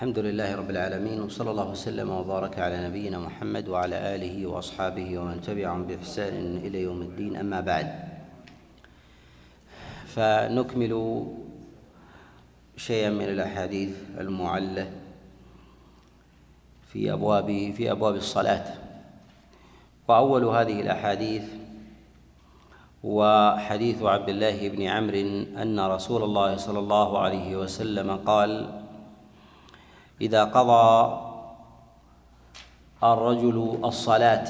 الحمد لله رب العالمين وصلى الله وسلم وبارك على نبينا محمد وعلى آله وأصحابه ومن تبعهم بإحسان إلى يوم الدين. أما بعد فنكمل شيئا من الأحاديث المعلة في أبواب في أبواب الصلاة. وأول هذه الأحاديث هو حديث عبد الله بن عمرو أن رسول الله صلى الله عليه وسلم قال إذا قضى الرجل الصلاة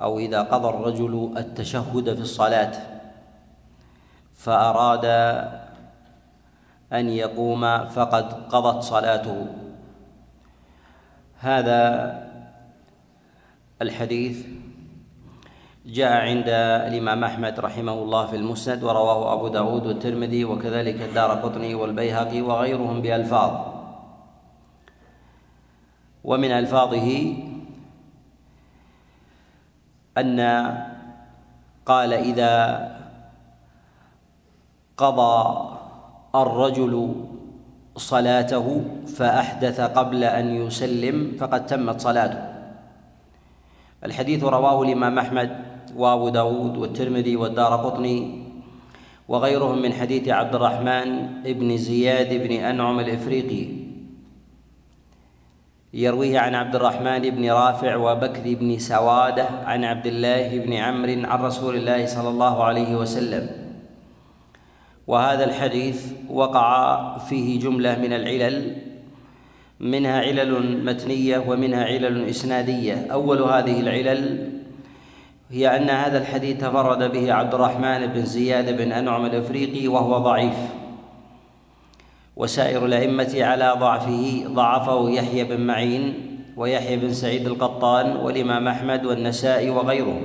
أو إذا قضى الرجل التشهد في الصلاة فأراد أن يقوم فقد قضت صلاته. هذا الحديث جاء عند الإمام أحمد رحمه الله في المسند ورواه أبو داود والترمذي وكذلك الدار قطني والبيهقي وغيرهم بألفاظ. ومن ألفاظه أن قال إذا قضى الرجل صلاته فأحدث قبل أن يسلم فقد تمت صلاته. الحديث رواه الإمام أحمد وابو داود والترمذي والدار قطني وغيرهم من حديث عبد الرحمن بن زياد بن أنعم الإفريقي. يرويه عن عبد الرحمن بن رافع وبكر بن سوادة عن عبد الله بن عمرو عن رسول الله صلى الله عليه وسلم. وهذا الحديث وقع فيه جملة من العلل منها علل متنية ومنها علل إسنادية. أول هذه العلل هي أن هذا الحديث تفرد به عبد الرحمن بن زياد بن أنعم الأفريقي وهو ضعيف. وسائر الأئمة على ضعفه ضعفه يحيى بن معين ويحيى بن سعيد القطان والإمام أحمد والنسائي وغيرهم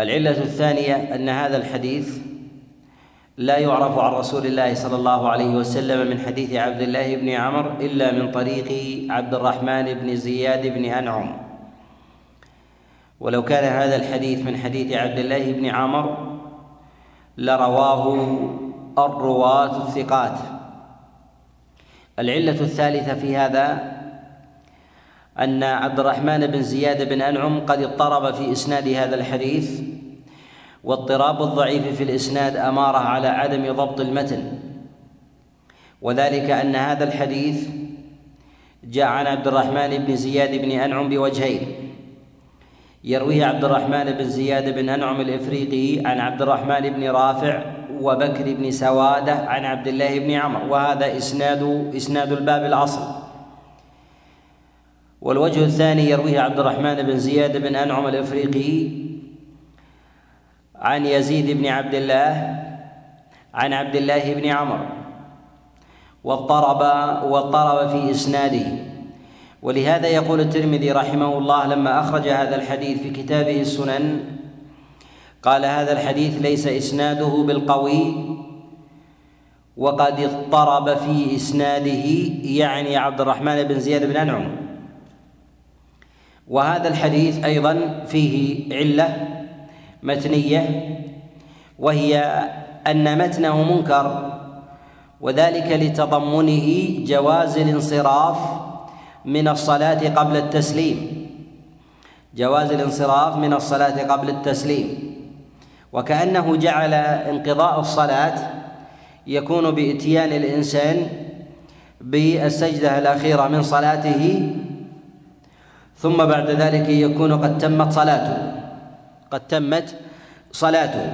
العلة الثانية أن هذا الحديث لا يعرف عن رسول الله صلى الله عليه وسلم من حديث عبد الله بن عمر إلا من طريق عبد الرحمن بن زياد بن أنعم. ولو كان هذا الحديث من حديث عبد الله بن عمر لرواه الرواة الثقات. العلة الثالثة في هذا أن عبد الرحمن بن زياد بن أنعم قد اضطرب في إسناد هذا الحديث واضطراب الضعيف في الإسناد أمارة على عدم ضبط المتن. وذلك أن هذا الحديث جاء عن عبد الرحمن بن زياد بن أنعم بوجهين. يرويه عبد الرحمن بن زياد بن أنعم الإفريقي عن عبد الرحمن بن رافع وبكر بن سوادة عن عبد الله بن عمر وهذا اسناد إسناد الباب الأصل. والوجه الثاني يرويه عبد الرحمن بن زياد بن أنعم الإفريقي عن يزيد بن عبد الله عن عبد الله بن عمر واضطرب واضطرب في إسناده. ولهذا يقول الترمذي رحمه الله لما أخرج هذا الحديث في كتابه السنن قال هذا الحديث ليس إسناده بالقوي وقد اضطرب في إسناده يعني عبد الرحمن بن زياد بن أنعم. وهذا الحديث أيضا فيه علة متنية وهي أن متنه منكر وذلك لتضمنه جواز الانصراف من الصلاة قبل التسليم. جواز الانصراف من الصلاة قبل التسليم. وكأنه جعل انقضاء الصلاة يكون بإتيان الإنسان بالسجدة الأخيرة من صلاته ثم بعد ذلك يكون قد تمت صلاته. قد تمت صلاته.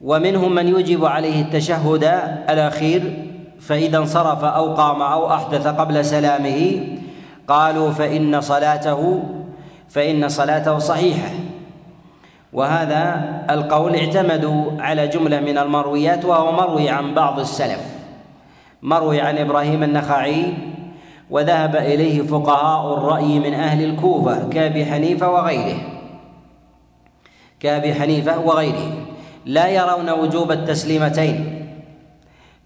ومنهم من يوجب عليه التشهد الأخير فإذا انصرف أو قام أو أحدث قبل سلامه قالوا فإن صلاته فإن صلاته صحيحة. وهذا القول اعتمدوا على جملة من المرويات وهو مروي عن بعض السلف. مروي عن إبراهيم النخعي وذهب إليه فقهاء الرأي من أهل الكوفة كأبي حنيفة وغيره. كأبي حنيفة وغيره. لا يرون وجوب التسليمتين.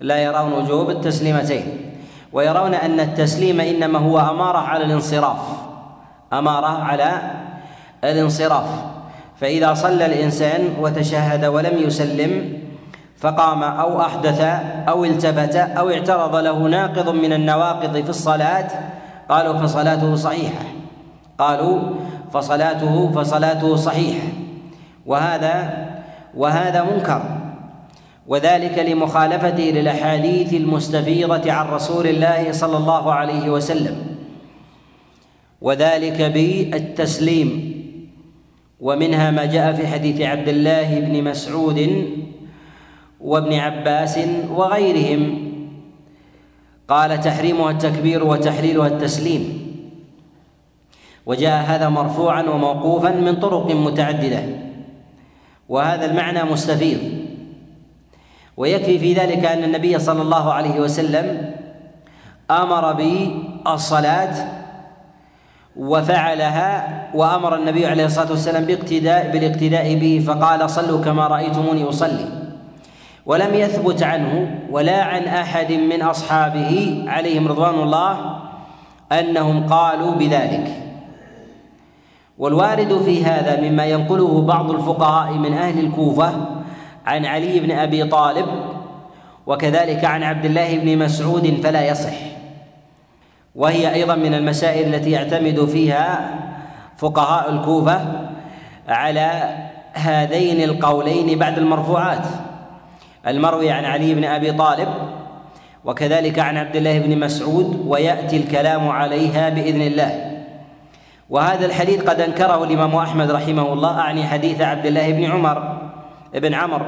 لا يرون وجوب التسليمتين ويرون أن التسليم إنما هو أمارة على الانصراف أمارة على الانصراف. فإذا صلى الإنسان وتشهد ولم يسلم فقام أو أحدث أو التفت أو اعترض له ناقض من النواقض في الصلاة قالوا فصلاته صحيحة. قالوا فصلاته فصلاته صحيحة. وهذا وهذا منكر. وذلك لمخالفته للأحاديث المستفيضة عن رسول الله صلى الله عليه وسلم. وذلك بالتسليم. ومنها ما جاء في حديث عبد الله بن مسعود وابن عباس وغيرهم. قال تحريمها التكبير وتحليلها التسليم. وجاء هذا مرفوعا وموقوفا من طرق متعددة. وهذا المعنى مستفيض. ويكفي في ذلك أن النبي صلى الله عليه وسلم أمر بالصلاة وفعلها وأمر النبي عليه الصلاة والسلام باقتداء بالاقتداء به فقال صلوا كما رأيتموني أصلي. ولم يثبت عنه ولا عن أحد من أصحابه عليهم رضوان الله أنهم قالوا بذلك. والوارد في هذا مما ينقله بعض الفقهاء من أهل الكوفة عن علي بن أبي طالب وكذلك عن عبد الله بن مسعود فلا يصح. وهي أيضا من المسائل التي يعتمد فيها فقهاء الكوفة على هذين القولين بعد المرفوعات. المروي عن علي بن أبي طالب وكذلك عن عبد الله بن مسعود ويأتي الكلام عليها بإذن الله. وهذا الحديث قد أنكره الإمام أحمد رحمه الله أعني حديث عبد الله بن عمر. بن عمر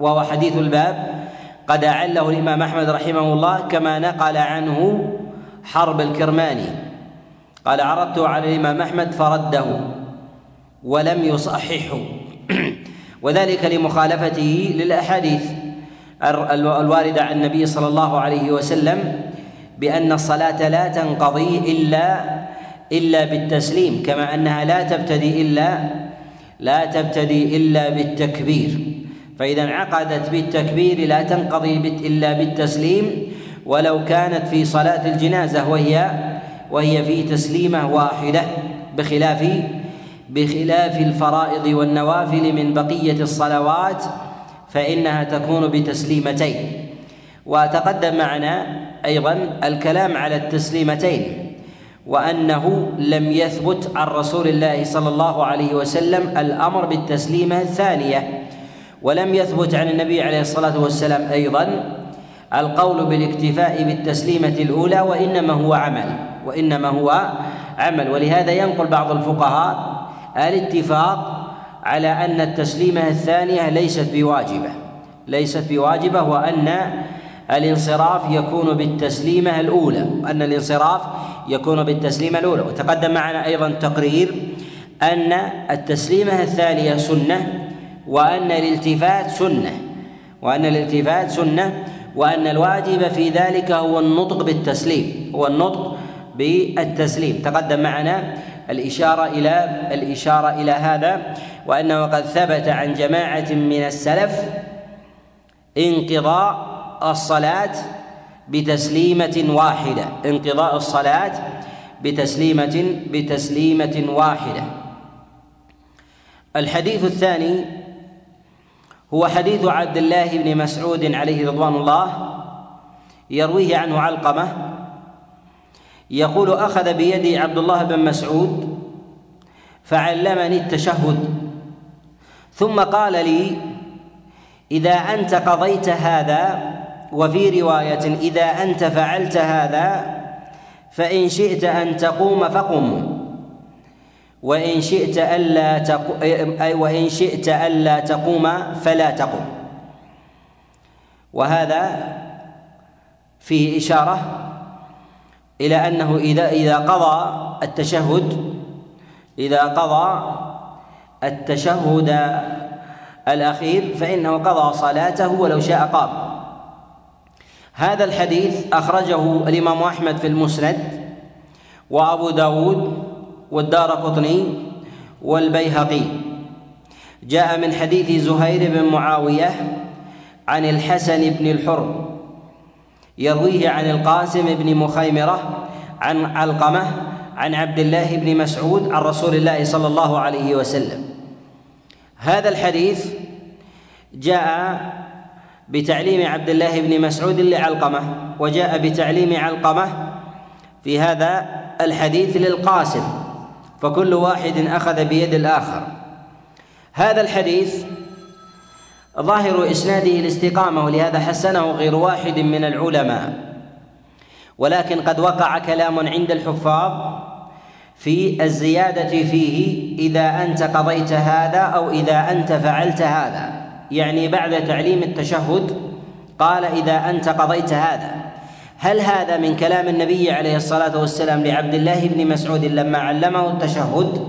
وهو حديث الباب. قد أعله الإمام أحمد رحمه الله كما نقل عنه حرب الكرماني. قال عرضته على الإمام أحمد فرده ولم يصححه. وذلك لمخالفته للأحاديث الواردة عن النبي صلى الله عليه وسلم بأن الصلاة لا تنقضي إلا إلا بالتسليم كما أنها لا تبتدي إلا لا تبتدي إلا بالتكبير. فإذا انعقدت بالتكبير لا تنقضي إلا بالتسليم. ولو كانت في صلاة الجنازة وهي وهي في تسليمة واحدة بخلاف بخلاف الفرائض والنوافل من بقية الصلوات فإنها تكون بتسليمتين. وتقدم معنا أيضا الكلام على التسليمتين. وأنه لم يثبت عن رسول الله صلى الله عليه وسلم الأمر بالتسليمة الثانية ولم يثبت عن النبي عليه الصلاة والسلام أيضا القول بالاكتفاء بالتسليمة الأولى وإنما هو عمل وإنما هو عمل. ولهذا ينقل بعض الفقهاء الاتفاق على أن التسليمة الثانية ليست بواجبة ليست بواجبة وأن الانصراف يكون بالتسليمة الأولى أن الانصراف يكون بالتسليمة الأولى. وتقدم معنا أيضا تقرير أن التسليمة الثانية سنة وأن الالتفات سنة وأن الالتفات سنة وأن الواجب في ذلك هو النطق بالتسليم هو النطق بالتسليم. تقدم معنا الإشارة إلى الإشارة إلى هذا وأنه قد ثبت عن جماعة من السلف انقضاء الصلاة بتسليمة واحدة. انقضاء الصلاة بتسليمة بتسليمة واحدة. الحديث الثاني هو حديث عبد الله بن مسعود عليه رضوان الله يرويه عنه علقمة يقول أخذ بيدي عبد الله بن مسعود فعلمني التشهد ثم قال لي إذا أنت قضيت هذا وفي رواية إذا أنت فعلت هذا فإن شئت أن تقوم فقم. وإن شئت ألا تقو... وإن شئت ألا تقوم فلا تقم. وهذا فيه إشارة إلى أنه إذا إذا قضى التشهد إذا قضى التشهد الأخير فإنه قضى صلاته ولو شاء قام. هذا الحديث أخرجه الإمام أحمد في المسند وأبو داود والدار قطني والبيهقي. جاء من حديث زهير بن معاوية عن الحسن بن الحر يرويه عن القاسم بن مخيمرة عن علقمة عن عبد الله بن مسعود عن رسول الله صلى الله عليه وسلم. هذا الحديث جاء بتعليم عبد الله بن مسعود لعلقمة وجاء بتعليم علقمة في هذا الحديث للقاسم فكل واحد أخذ بيد الآخر. هذا الحديث ظاهر إسناده الاستقامه ولهذا حسنه غير واحد من العلماء. ولكن قد وقع كلام عند الحفاظ في الزيادة فيه إذا أنت قضيت هذا أو إذا أنت فعلت هذا. يعني بعد تعليم التشهد قال إذا أنت قضيت هذا. هل هذا من كلام النبي عليه الصلاة والسلام لعبد الله بن مسعود لما علمه التشهد؟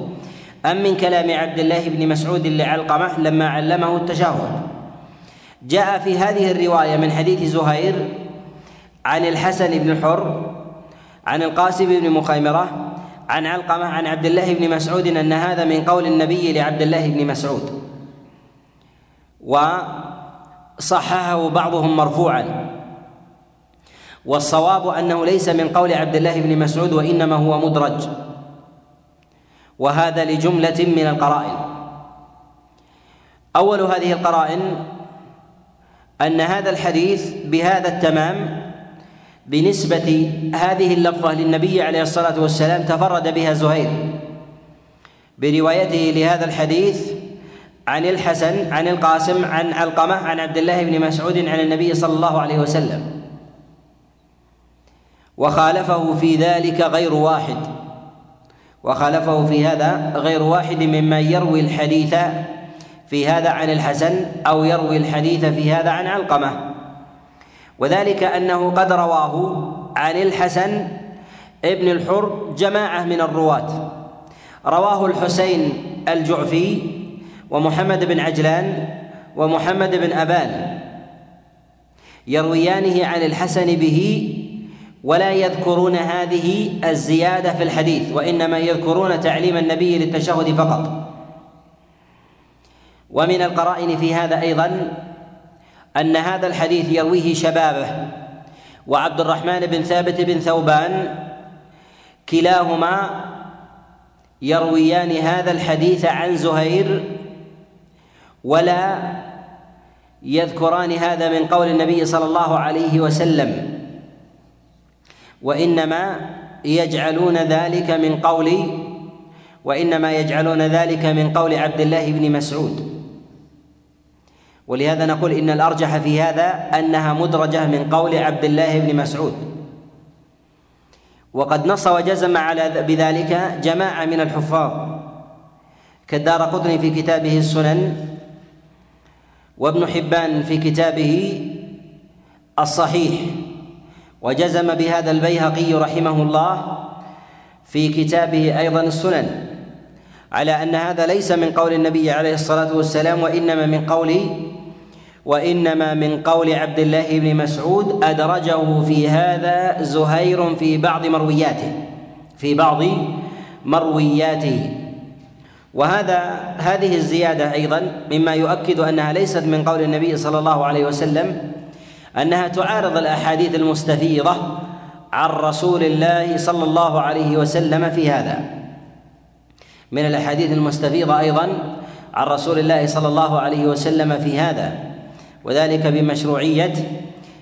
أم من كلام عبد الله بن مسعود لعلقمة لما علمه التشهد؟ جاء في هذه الرواية من حديث زهير عن الحسن بن حر عن القاسم بن مخيمرة عن علقمة عن عبد الله بن مسعود أن هذا من قول النبي لعبد الله بن مسعود. وصححه بعضهم مرفوعا. والصواب أنه ليس من قول عبد الله بن مسعود وإنما هو مدرج. وهذا لجملة من القرائن. أول هذه القرائن أن هذا الحديث بهذا التمام بنسبة هذه اللفظة للنبي عليه الصلاة والسلام تفرد بها زهير. بروايته لهذا الحديث عن الحسن عن القاسم عن علقمة عن عبد الله بن مسعود عن النبي صلى الله عليه وسلم. وخالفه في ذلك غير واحد. وخالفه في هذا غير واحد ممن يروي الحديث في هذا عن الحسن أو يروي الحديث في هذا عن علقمة وذلك أنه قد رواه عن الحسن ابن الحر جماعة من الرواة. رواه الحسين الجعفي ومحمد بن عجلان ومحمد بن أبان يرويانه عن الحسن به ولا يذكرون هذه الزيادة في الحديث وإنما يذكرون تعليم النبي للتشهد فقط. ومن القرائن في هذا أيضا أن هذا الحديث يرويه شبابه وعبد الرحمن بن ثابت بن ثوبان كلاهما يرويان هذا الحديث عن زهير ولا يذكران هذا من قول النبي صلى الله عليه وسلم وإنما يجعلون ذلك من قول وإنما يجعلون ذلك من قول عبد الله بن مسعود. ولهذا نقول إن الأرجح في هذا أنها مدرجة من قول عبد الله بن مسعود. وقد نص وجزم على بذلك جماعة من الحفاظ. كالدار قطني في كتابه السنن وابن حبان في كتابه الصحيح وجزم بهذا البيهقي رحمه الله في كتابه أيضا السنن على أن هذا ليس من قول النبي عليه الصلاة والسلام وإنما من قول وإنما من قول عبد الله بن مسعود أدرجه في هذا زهير في بعض مروياته في بعض مروياته. وهذا هذه الزيادة أيضا مما يؤكد أنها ليست من قول النبي صلى الله عليه وسلم أنها تعارض الأحاديث المستفيضة عن رسول الله صلى الله عليه وسلم في هذا. من الأحاديث المستفيضة أيضا عن رسول الله صلى الله عليه وسلم في هذا وذلك بمشروعية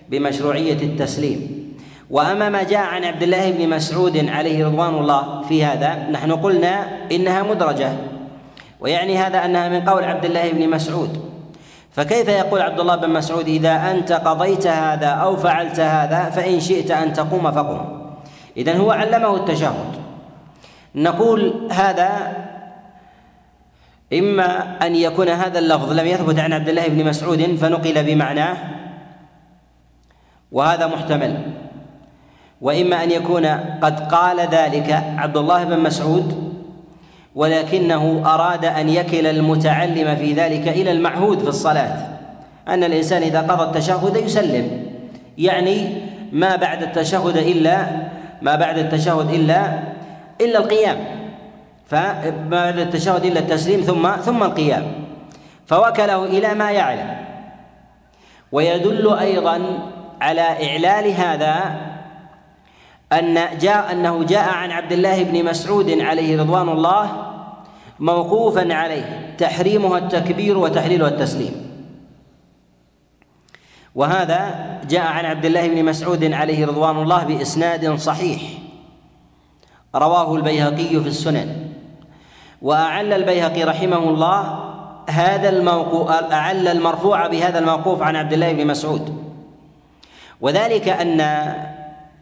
بمشروعية التسليم. وأما ما جاء عن عبد الله بن مسعود عليه رضوان الله في هذا نحن قلنا إنها مدرجة. ويعني هذا أنها من قول عبد الله بن مسعود. فكيف يقول عبد الله بن مسعود إذا أنت قضيت هذا أو فعلت هذا فإن شئت أن تقوم فقم. إذن هو علمه التشهد. نقول هذا إما أن يكون هذا اللفظ لم يثبت عن عبد الله بن مسعود فنقل بمعناه وهذا محتمل. وإما أن يكون قد قال ذلك عبد الله بن مسعود ولكنه أراد أن يكل المتعلم في ذلك إلى المعهود في الصلاة. أن الإنسان إذا قضى التشهد يسلم. يعني ما بعد التشهد إلا ما بعد التشهد إلا إلا القيام. فبعد التشهد إلا التسليم ثم ثم القيام. فوكله إلى ما يعلم. ويدل أيضا على إعلال هذا أن جاء أنه جاء عن عبد الله بن مسعود عليه رضوان الله موقوفا عليه تحريمها التكبير وتحليلها التسليم. وهذا جاء عن عبد الله بن مسعود عليه رضوان الله بإسناد صحيح. رواه البيهقي في السنن. وأعل البيهقي رحمه الله هذا الموقوف أعل المرفوع بهذا الموقوف عن عبد الله بن مسعود. وذلك أن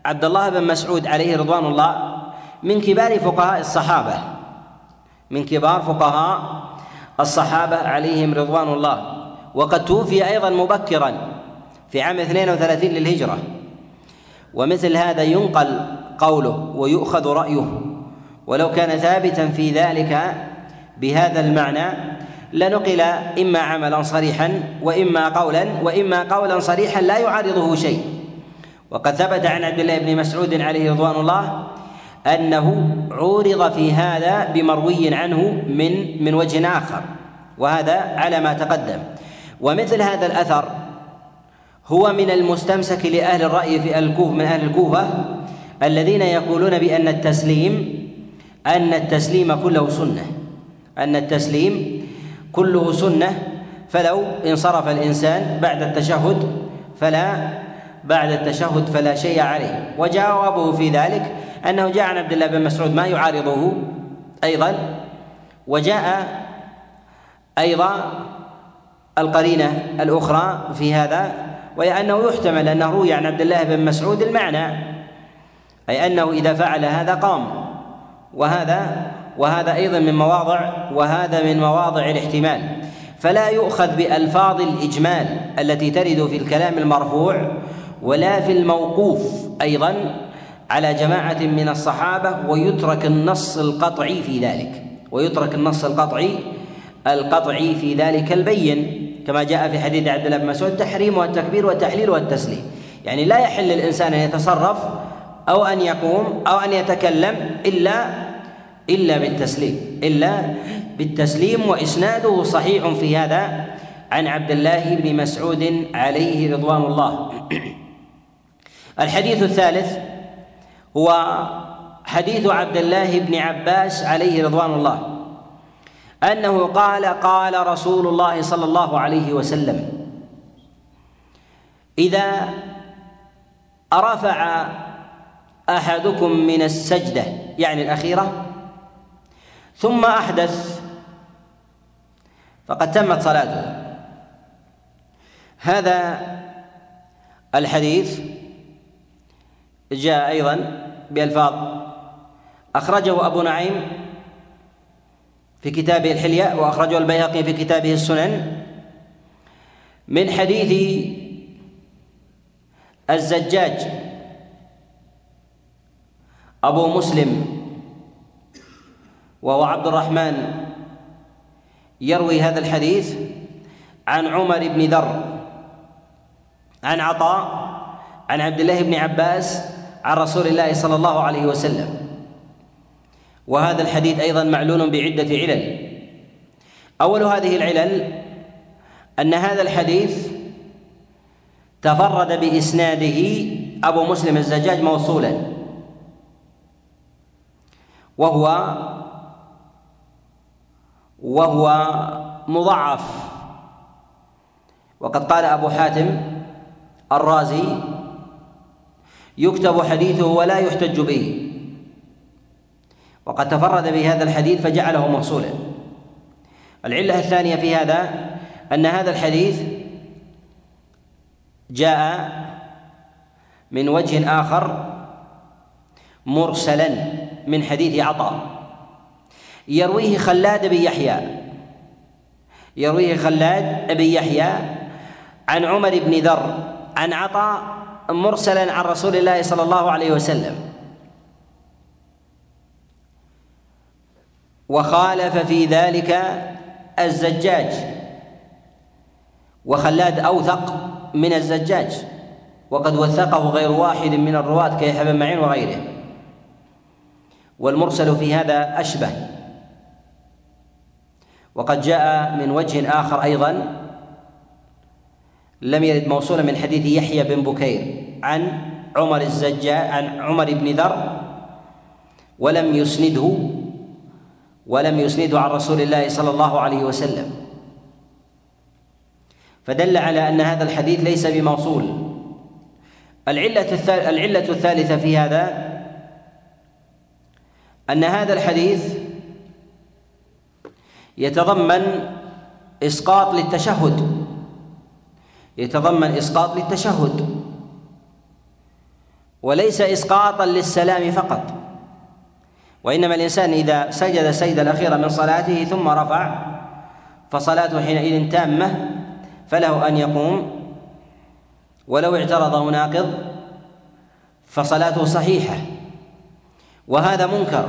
عبد الله بن مسعود عليه رضوان الله من كبار فقهاء الصحابة من كبار فقهاء الصحابة عليهم رضوان الله. وقد توفي أيضا مبكرا في عام 32 للهجرة. ومثل هذا ينقل قوله ويؤخذ رأيه. ولو كان ثابتا في ذلك بهذا المعنى لنقل إما عملا صريحا وإما قولا وإما قولا صريحا لا يعارضه شيء. وقد ثبت عن عبد الله بن مسعود عليه رضوان الله أنه عورض في هذا بمروي عنه من من وجه آخر وهذا على ما تقدم. ومثل هذا الأثر هو من المستمسك لأهل الرأي في الكوف من أهل الكوفة الذين يقولون بأن التسليم أن التسليم كله سنة. أن التسليم كله سنة فلو انصرف الإنسان بعد التشهد فلا بعد التشهد فلا شيء عليه. وجوابه في ذلك أنه جاء عن عبد الله بن مسعود ما يعارضه أيضا وجاء أيضا القرينة الأخرى في هذا وهي أنه يحتمل أنه روي عن عبد الله بن مسعود المعنى أي أنه إذا فعل هذا قام. وهذا وهذا أيضا من مواضع وهذا من مواضع الاحتمال. فلا يؤخذ بألفاظ الإجمال التي ترد في الكلام المرفوع ولا في الموقوف أيضا على جماعة من الصحابة ويترك النص القطعي في ذلك ويترك النص القطعي القطعي في ذلك البين كما جاء في حديث عبد الله بن مسعود تحريم والتكبير والتحليل والتسليم. يعني لا يحل للإنسان أن يتصرف أو أن يقوم أو أن يتكلم إلا إلا بالتسليم إلا بالتسليم وإسناده صحيح في هذا عن عبد الله بن مسعود عليه رضوان الله. الحديث الثالث هو حديث عبد الله بن عباس عليه رضوان الله أنه قال قال رسول الله صلى الله عليه وسلم إذا رفع أحدكم من السجدة يعني الأخيرة ثم أحدث فقد تمت صلاته هذا الحديث جاء أيضا بألفاظ. أخرجه أبو نعيم في كتابه الحلية وأخرجه البيهقي في كتابه السنن من حديث الزجاج أبو مسلم وهو عبد الرحمن يروي هذا الحديث عن عمر بن ذر عن عطاء عن عبد الله بن عباس عن رسول الله صلى الله عليه وسلم. وهذا الحديث أيضا معلول بعدة علل. أول هذه العلل أن هذا الحديث تفرد بإسناده أبو مسلم الزجاج موصولا. وهو وهو مضعف. وقد قال أبو حاتم الرازي يكتب حديثه ولا يحتج به. وقد تفرد بهذا الحديث فجعله موصولا. العلة الثانية في هذا أن هذا الحديث جاء من وجه آخر مرسلا من حديث عطاء يرويه خلاد بن يحيى. يرويه خلاد بن يحيى عن عمر بن ذر عن عطاء مرسلا عن رسول الله صلى الله عليه وسلم. وخالف في ذلك الزجاج. وخلاد أوثق من الزجاج. وقد وثقه غير واحد من الرواة كيحيى بن معين وغيره. والمرسل في هذا أشبه. وقد جاء من وجه آخر أيضا لم يرد موصولا من حديث يحيى بن بكير عن عمر الزجاج عن عمر بن ذر ولم يسنده ولم يسنده عن رسول الله صلى الله عليه وسلم. فدل على أن هذا الحديث ليس بموصول. العلة العلة الثالثة في هذا أن هذا الحديث يتضمن إسقاط للتشهد. يتضمن إسقاط للتشهد. وليس اسقاطا للسلام فقط. وإنما الإنسان إذا سجد السجده الاخيره من صلاته ثم رفع فصلاته حينئذ تامة فله أن يقوم. ولو اعترضه ناقض فصلاته صحيحة. وهذا منكر.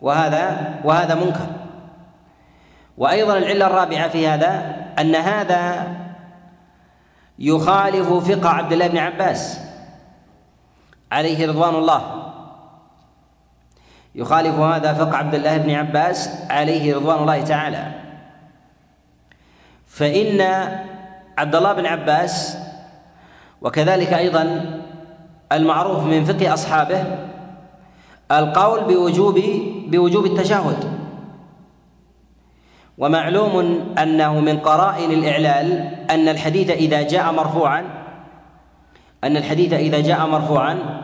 وهذا وهذا منكر. وأيضا العلة الرابعة في هذا أن هذا يخالف فقه عبد الله بن عباس عليه رضوان الله. يخالف هذا فقه عبد الله بن عباس عليه رضوان الله تعالى. فإن عبد الله بن عباس وكذلك أيضا المعروف من فقه أصحابه القول بوجوب بوجوب التشهد. ومعلوم أنه من قرائن الإعلال أن الحديث إذا جاء مرفوعا أن الحديث إذا جاء مرفوعا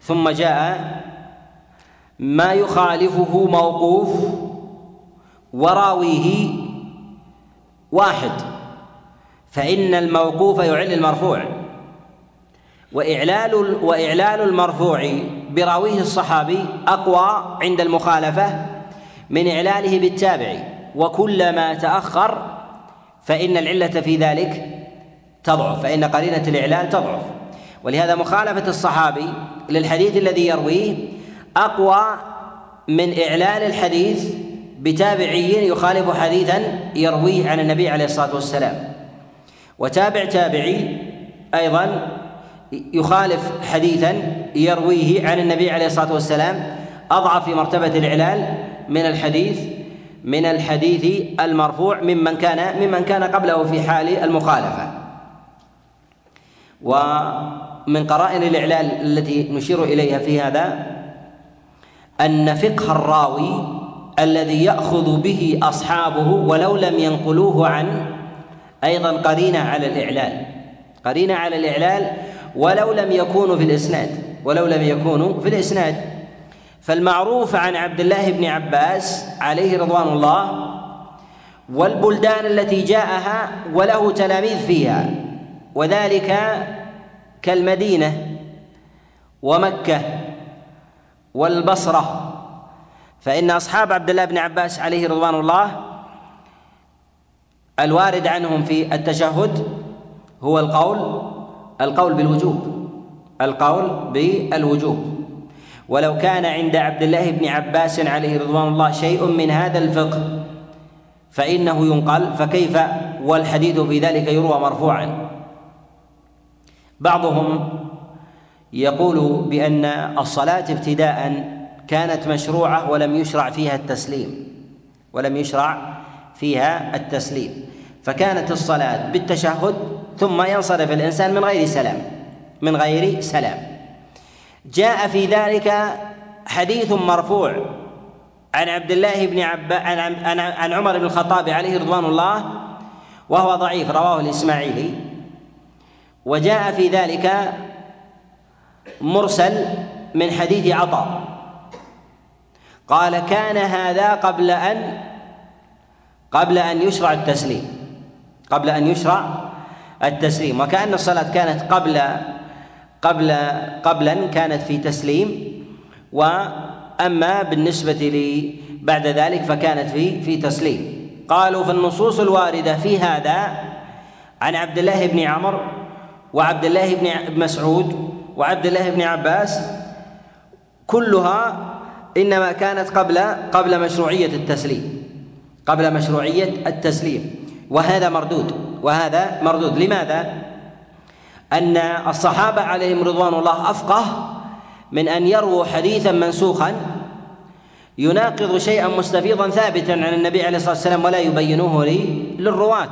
ثم جاء ما يخالفه موقوف وراويه واحد فإن الموقوف يعل المرفوع. وإعلال وإعلال المرفوع براويه الصحابي أقوى عند المخالفة من إعلاله بالتابع. وكلما تأخر فإن العلة في ذلك تضعف فإن قرينة الإعلال تضعف. ولهذا مخالفة الصحابي للحديث الذي يرويه أقوى من إعلان الحديث بتابعي يخالف حديثا يرويه عن النبي عليه الصلاة والسلام. وتابع تابعي أيضا يخالف حديثا يرويه عن النبي عليه الصلاة والسلام أضعف في مرتبة الإعلال من الحديث من الحديث المرفوع ممن كان ممن كان قبله في حال المخالفة. ومن قرائن الإعلال التي نشير إليها في هذا أن فقه الراوي الذي يأخذ به أصحابه ولو لم ينقلوه عنه أيضا قرينة على الإعلال قرينة على الإعلال ولو لم يكونوا في الإسناد ولو لم يكونوا في الإسناد. فالمعروف عن عبد الله بن عباس عليه رضوان الله والبلدان التي جاءها وله تلاميذ فيها وذلك كالمدينة ومكة والبصرة. فإن أصحاب عبد الله بن عباس عليه رضوان الله الوارد عنهم في التشهد هو القول القول بالوجوب القول بالوجوب. ولو كان عند عبد الله بن عباس عليه رضوان الله شيء من هذا الفقه فإنه ينقل فكيف؟ والحديث في ذلك يروى مرفوعا. بعضهم يقول بأن الصلاة ابتداء كانت مشروعة ولم يشرع فيها التسليم ولم يشرع فيها التسليم. فكانت الصلاة بالتشهد ثم ينصرف الإنسان من غير سلام من غير سلام. جاء في ذلك حديث مرفوع. عن عبد الله بن عب عن عن, عمر بن الخطاب عليه رضوان الله وهو ضعيف رواه الإسماعيلي. وجاء في ذلك مرسل من حديث عطاء قال كان هذا قبل أن قبل أن يشرع التسليم قبل أن يشرع التسليم. وكأن الصلاة كانت قبل قبل قبلا كانت في تسليم وأما بالنسبة لي بعد ذلك فكانت في في تسليم. قالوا في النصوص الواردة في هذا عن عبد الله بن عمر وعبد الله بن مسعود وعبد الله بن عباس كلها إنما كانت قبل قبل مشروعية التسليم قبل مشروعية التسليم. وهذا مردود وهذا مردود. لماذا؟ أن الصحابة عليهم رضوان الله أفقه من أن يرووا حديثا منسوخا يناقض شيئا مستفيضا ثابتا عن النبي عليه الصلاة والسلام ولا يبينوه للرواة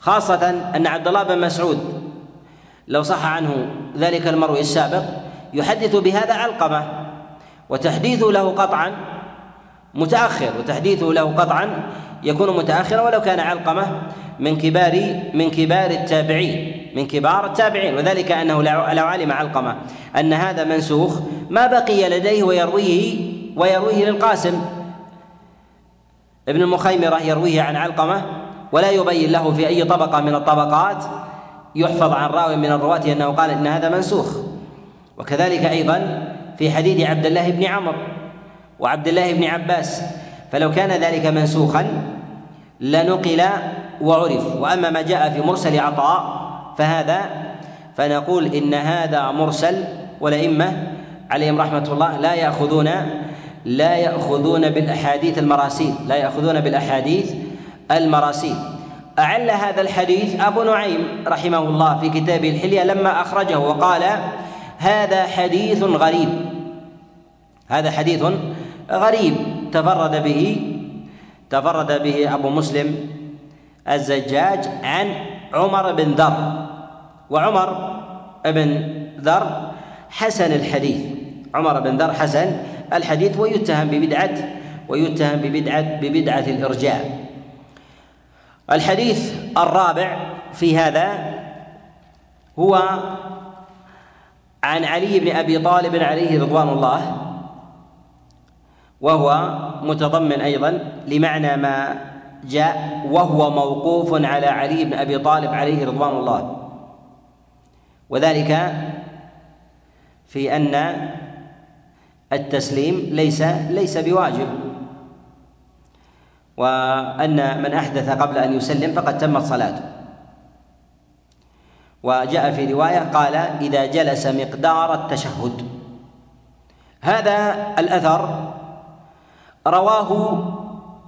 خاصة أن عبد الله بن مسعود لو صح عنه ذلك المروي السابق يحدث بهذا علقمة وتحديثه له قطعا متأخر وتحديثه له قطعا يكون متأخرا ولو كان علقمة من كبار من كبار التابعين. من كبار التابعين وذلك أنه لو علم علقمة أن هذا منسوخ ما بقي لديه ويرويه ويرويه للقاسم. ابن المخيمرة يرويه عن علقمة ولا يبين له في أي طبقة من الطبقات يحفظ عن راوي من الرواة أنه قال إن هذا منسوخ. وكذلك أيضا في حديث عبد الله بن عمرو وعبد الله بن عباس فلو كان ذلك منسوخا لنقل وعرف. وأما ما جاء في مرسل عطاء فهذا فنقول إن هذا مرسل والائمه عليهم رحمة الله لا يأخذون لا يأخذون بالأحاديث المراسيل لا يأخذون بالأحاديث المراسيل. أعل هذا الحديث أبو نعيم رحمه الله في كتابه الحلية لما أخرجه وقال هذا حديث غريب. هذا حديث غريب. تفرد به تفرد به أبو مسلم الزجاج عن عمر بن ذر وعمر بن ذر حسن الحديث. عمر بن ذر حسن الحديث ويتهم ببدعة ويتهم ببدعة ببدعة الإرجاء. الحديث الرابع في هذا هو عن علي بن أبي طالب عليه رضوان الله وهو متضمن أيضا لمعنى ما جاء وهو موقوف على علي بن أبي طالب عليه رضوان الله. وذلك في أن التسليم ليس ليس بواجب. وأن من أحدث قبل أن يسلم فقد تمت صلاته. وجاء في رواية قال إذا جلس مقدار التشهد. هذا الأثر رواه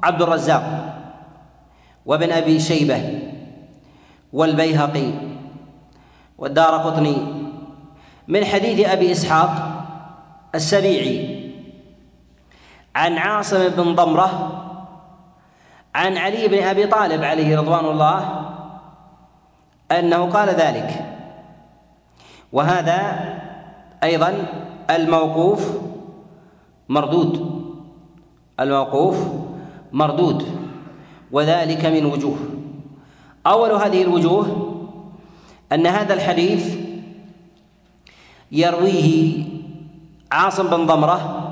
عبد الرزاق. وابن أبي شيبة والبيهقي والدار قطني. من حديث أبي إسحاق السبيعي عن عاصم بن ضمرة عن علي بن أبي طالب عليه رضوان الله أنه قال ذلك. وهذا أيضا الموقوف مردود. الموقوف مردود. وذلك من وجوه. أول هذه الوجوه أن هذا الحديث يرويه عاصم بن ضمرة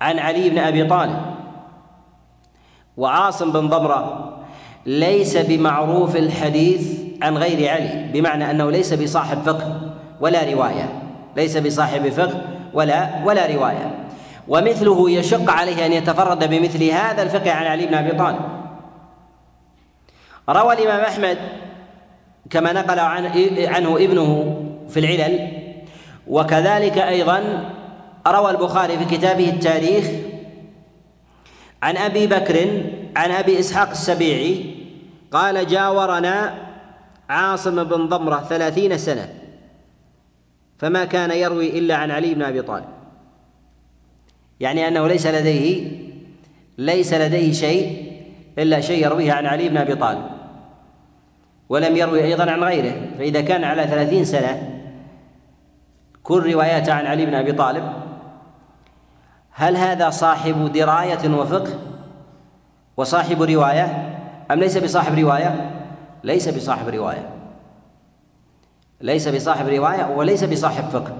عن علي بن أبي طالب. وعاصم بن ضمرة ليس بمعروف الحديث عن غير علي بمعنى أنه ليس بصاحب فقه ولا رواية ليس بصاحب فقه ولا ولا رواية. ومثله يشق عليه أن يتفرد بمثل هذا الفقه عن علي بن أبي طالب. روى الإمام أحمد كما نقل عنه ابنه في العلل وكذلك أيضا روى البخاري في كتابه التاريخ عن أبي بكر عن أبي إسحاق السبيعي قال جاورنا عاصم بن ضمرة ثلاثين سنة فما كان يروي إلا عن علي بن أبي طالب. يعني أنه ليس لديه ليس لديه شيء إلا شيء يرويه عن علي بن أبي طالب. ولم يروي أيضا عن غيره فإذا كان على ثلاثين سنة كل رواياته عن علي بن أبي طالب. هل هذا صاحب دراية وفقه وصاحب رواية أم ليس بصاحب رواية؟ ليس بصاحب رواية. ليس بصاحب رواية وليس بصاحب فقه.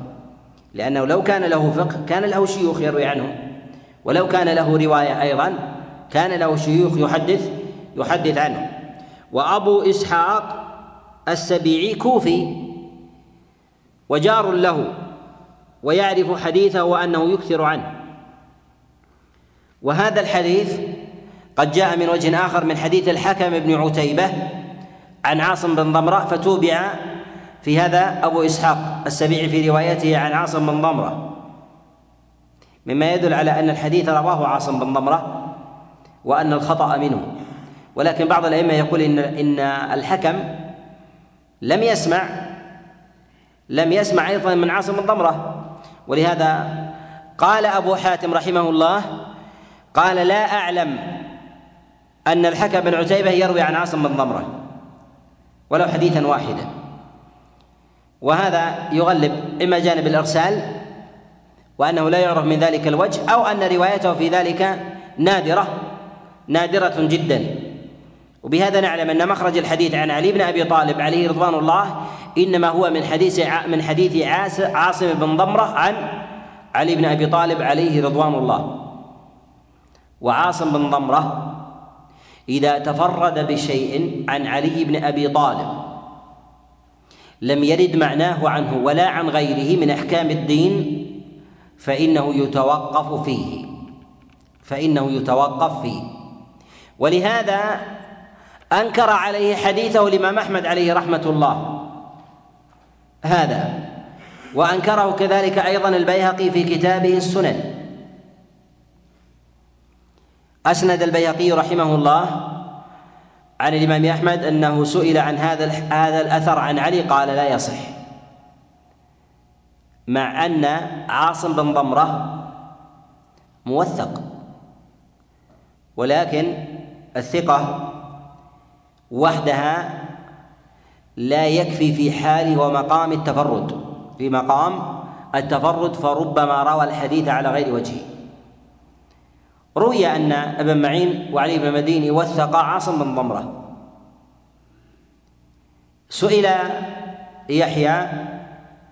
لأنه لو كان له فقه كان له شيوخ يروي عنه. ولو كان له رواية أيضا كان له شيوخ يحدث يحدث عنه. وأبو إسحاق السبيعي كوفي وجار له ويعرف حديثه وأنه يكثر عنه. وهذا الحديث قد جاء من وجه آخر من حديث الحكم بن عتيبة عن عاصم بن ضمرة فتوبع في هذا أبو إسحاق السبيعي في روايته عن عاصم بن ضمرة. مما يدل على أن الحديث رواه عاصم بن ضمرة وأن الخطأ منه. ولكن بعض الأئمة يقول إن إن الحكم لم يسمع لم يسمع أيضا من عاصم بن ضمرة ولهذا قال أبو حاتم رحمه الله قال لا أعلم أن الحكم بن عتيبة يروي عن عاصم بن ضمرة ولو حديثا واحدا. وهذا يغلب إما جانب الإرسال وأنه لا يعرف من ذلك الوجه أو أن روايته في ذلك نادرة. نادرة جدا. وبهذا نعلم أن مخرج الحديث عن علي بن أبي طالب عليه رضوان الله إنما هو من حديث من حديث عاصم بن ضمرة عن علي بن أبي طالب عليه رضوان الله. وعاصم بن ضمرة إذا تفرد بشيء عن علي بن أبي طالب لم يرد معناه عنه ولا عن غيره من أحكام الدين فإنه يتوقف فيه. فإنه يتوقف فيه. ولهذا أنكر عليه حديثه الإمام أحمد عليه رحمة الله هذا وأنكره كذلك أيضا البيهقي في كتابه السنن. أسند البيهقي رحمه الله عن الإمام أحمد أنه سئل عن هذا هذا الأثر عن علي قال لا يصح. مع أن عاصم بن ضمرة موثق ولكن الثقة وحدها لا يكفي في حال ومقام التفرد. في مقام التفرد فربما روى الحديث على غير وجهه. روي أن ابن معين وعلي بن مديني وثق عاصم بن ضمرة. سئل يحيى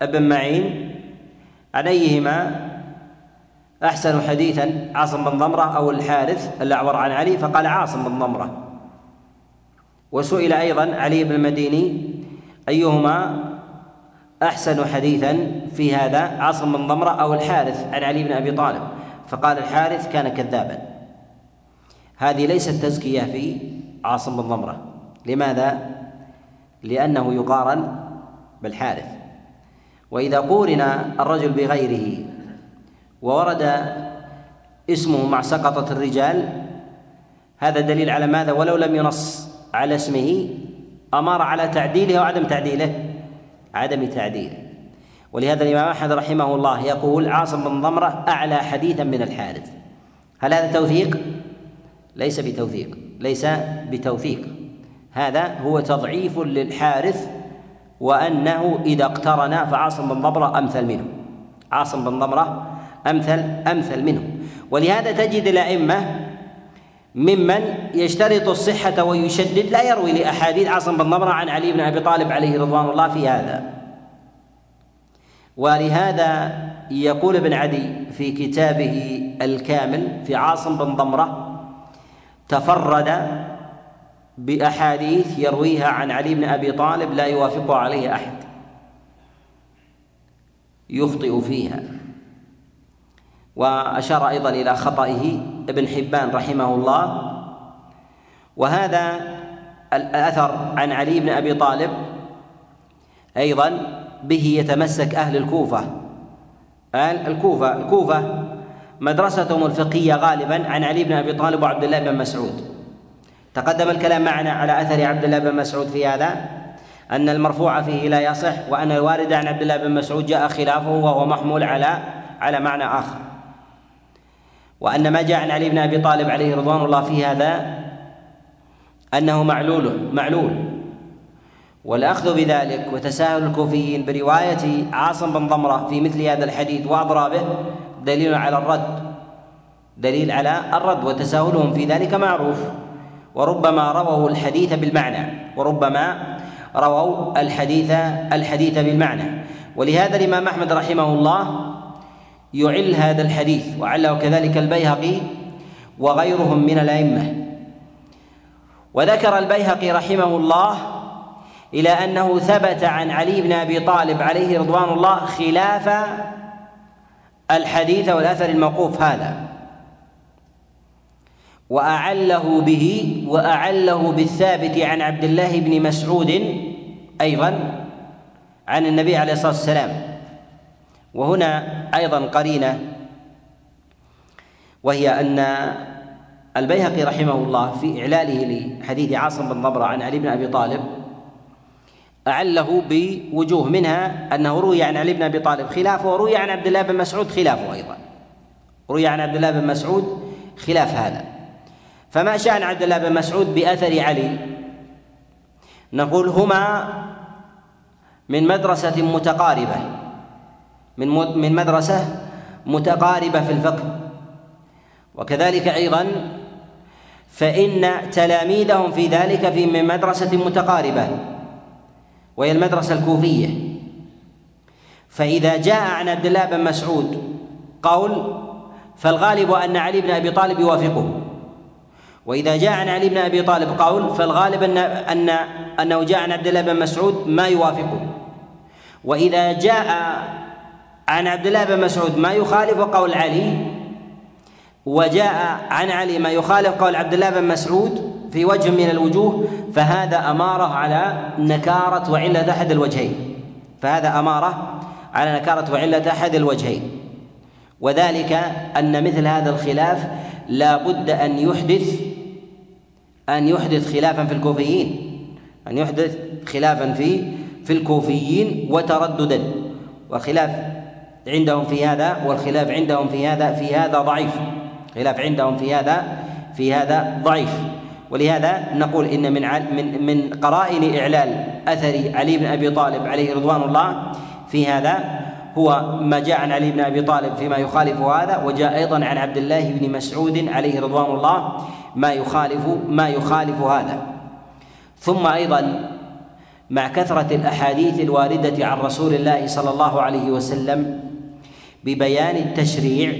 بن معين عن ايهما احسن حديثا عاصم بن ضمرة أو الحارث الأعور عن علي فقال عاصم بن ضمرة. وسئل أيضا علي بن المديني أيهما أحسن حديثا في هذا؟ عاصم بن ضمرة أو الحارث عن علي بن أبي طالب. فقال الحارث كان كذابا. هذه ليست تزكية في عاصم بن ضمرة. لماذا؟ لأنه يقارن بالحارث. وإذا قورن الرجل بغيره وورد اسمه مع سقطة الرجال. هذا دليل على ماذا؟ ولو لم ينص على اسمه أمر على تعديله وعدم تعديله. عدم تعديله ولهذا الإمام أحمد رحمه الله يقول عاصم بن ضمرة أعلى حديثا من الحارث. هل هذا توثيق؟ ليس بتوثيق ليس بتوثيق. هذا هو تضعيف للحارث وأنه إذا اقترن فعاصم بن ضمرة أمثل منه. عاصم بن ضمرة أمثل أمثل منه ولهذا تجد الأئمة ممن يشترط الصحة ويشدد لا يروي لأحاديث عاصم بن ضمرة عن علي بن أبي طالب عليه رضوان الله في هذا. ولهذا يقول ابن عدي في كتابه الكامل في عاصم بن ضمرة تفرد بأحاديث يرويها عن علي بن أبي طالب لا يوافق عليه أحد. يخطئ فيها. وأشار أيضا إلى خطئه ابن حبان رحمه الله. وهذا الأثر عن علي بن أبي طالب أيضا به يتمسك أهل الكوفة. أهل الكوفة الكوفة مدرستهم الفقهية غالبا عن علي بن أبي طالب وعبد الله بن مسعود. تقدم الكلام معنا على أثر عبد الله بن مسعود في هذا أن المرفوع فيه لا يصح وأن الوارد عن عبد الله بن مسعود جاء خلافه وهو محمول على على معنى آخر. وأن ما جاء عن علي بن أبي طالب عليه رضوان الله في هذا أنه معلول معلول. والأخذ بذلك وتساهل الكوفيين برواية عاصم بن ضمرة في مثل هذا الحديث وأضرابه دليل على الرد دليل على الرد وتساهلهم في ذلك معروف. وربما رووا الحديث بالمعنى وربما رووا الحديث الحديث بالمعنى. ولهذا الإمام أحمد رحمه الله يعل هذا الحديث وعله كذلك البيهقي وغيرهم من الأئمة. وذكر البيهقي رحمه الله إلى أنه ثبت عن علي بن أبي طالب عليه رضوان الله خلاف الحديث والأثر الموقوف هذا. وأعله به وأعله بالثابت عن عبد الله بن مسعود أيضا عن النبي عليه الصلاة والسلام. وهنا أيضا قرينة وهي أن البيهقي رحمه الله في إعلاله لحديث عاصم بن ضبرة عن علي بن أبي طالب أعله بوجوه منها أنه روي عن علي بن أبي طالب خلافه وروي عن عبد الله بن مسعود خلافه أيضا. روي عن عبد الله بن مسعود خلاف هذا. فما شأن عبد الله بن مسعود بأثر علي؟ نقول هما من مدرسة متقاربة. من من مدرسة متقاربة في الفقه. وكذلك أيضا فإن تلاميذهم في ذلك في من مدرسة متقاربة وهي المدرسة الكوفية. فإذا جاء عن عبد الله بن مسعود قول فالغالب أن علي بن أبي طالب يوافقه. وإذا جاء عن علي بن أبي طالب قول فالغالب أن أن أنه جاء عن عبد الله بن مسعود ما يوافقه. وإذا جاء عن عبد الله بن مسعود ما يخالف قول علي وجاء عن علي ما يخالف قول عبد الله بن مسعود في وجه من الوجوه فهذا أمارة على نكارة وعلة أحد الوجهين. فهذا أمارة على نكارة وعلة أحد الوجهين. وذلك أن مثل هذا الخلاف لا بد أن يحدث أن يحدث خلافا في الكوفيين أن يحدث خلافا في في الكوفيين وترددا. والخلاف عندهم في هذا والخلاف عندهم في هذا في هذا ضعيف. خلاف عندهم في هذا في هذا ضعيف. ولهذا نقول إن من من من قرائن إعلال أثر علي بن أبي طالب عليه رضوان الله في هذا هو ما جاء عن علي بن أبي طالب فيما يخالف هذا وجاء أيضا عن عبد الله بن مسعود عليه رضوان الله ما يخالف ما يخالف هذا. ثم أيضا مع كثرة الأحاديث الواردة عن رسول الله صلى الله عليه وسلم ببيان التشريع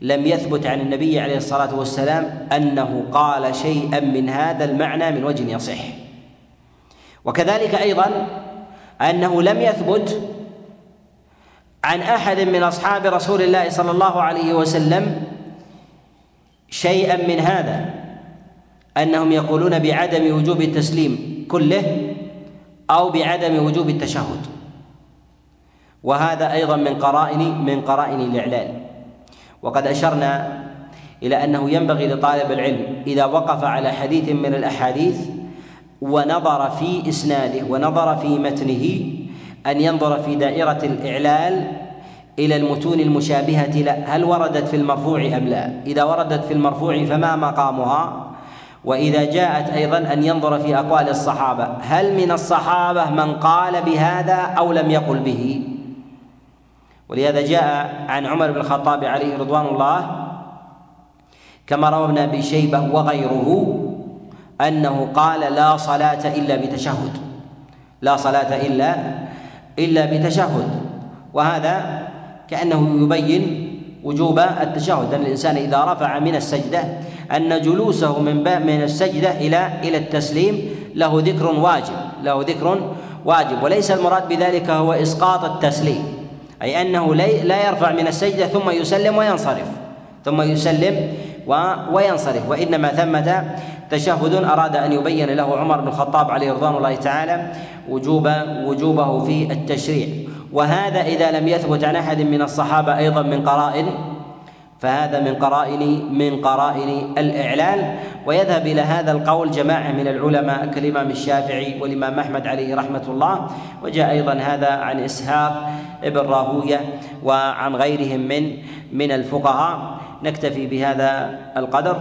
لم يثبت عن النبي عليه الصلاة والسلام أنه قال شيئا من هذا المعنى من وجه يصح. وكذلك أيضا أنه لم يثبت عن أحد من أصحاب رسول الله صلى الله عليه وسلم شيئا من هذا أنهم يقولون بعدم وجوب التسليم كله أو بعدم وجوب التشهد. وهذا أيضا من قرائن من قرائن الاعلال وقد أشرنا إلى أنه ينبغي لطالب العلم إذا وقف على حديث من الأحاديث ونظر في إسناده ونظر في متنه أن ينظر في دائرة الإعلال إلى المتون المشابهة له هل وردت في المرفوع أم لا. إذا وردت في المرفوع فما مقامها؟ وإذا جاءت أيضا أن ينظر في أقوال الصحابة. هل من الصحابة من قال بهذا أو لم يقل به؟ ولهذا جاء عن عمر بن الخطاب عليه رضوان الله كما روى ابن أبي شيبة وغيره أنه قال لا صلاة إلا بتشهد لا صلاة إلا إلا بتشهد. وهذا كأنه يبين وجوب التشهد أن الإنسان إذا رفع من السجدة أن جلوسه من من السجدة إلى إلى التسليم له ذكر واجب له ذكر واجب وليس المراد بذلك هو إسقاط التسليم. أي أنه لا يرفع من السجدة ثم يسلم وينصرف. ثم يسلم وينصرف. وإنما ثمة تشهد أراد أن يبين له عمر بن الخطاب عليه رضوان الله تعالى وجوب وجوبه في التشريع. وهذا إذا لم يثبت عن أحد من الصحابة أيضا من قرائن فهذا من قرائن من قرائن الإعلان. ويذهب إلى هذا القول جماعة من العلماء كالإمام الشافعي والإمام أحمد عليه رحمة الله. وجاء أيضا هذا عن إسحاق ابن راهوية وعن غيرهم من من الفقهاء. نكتفي بهذا القدر.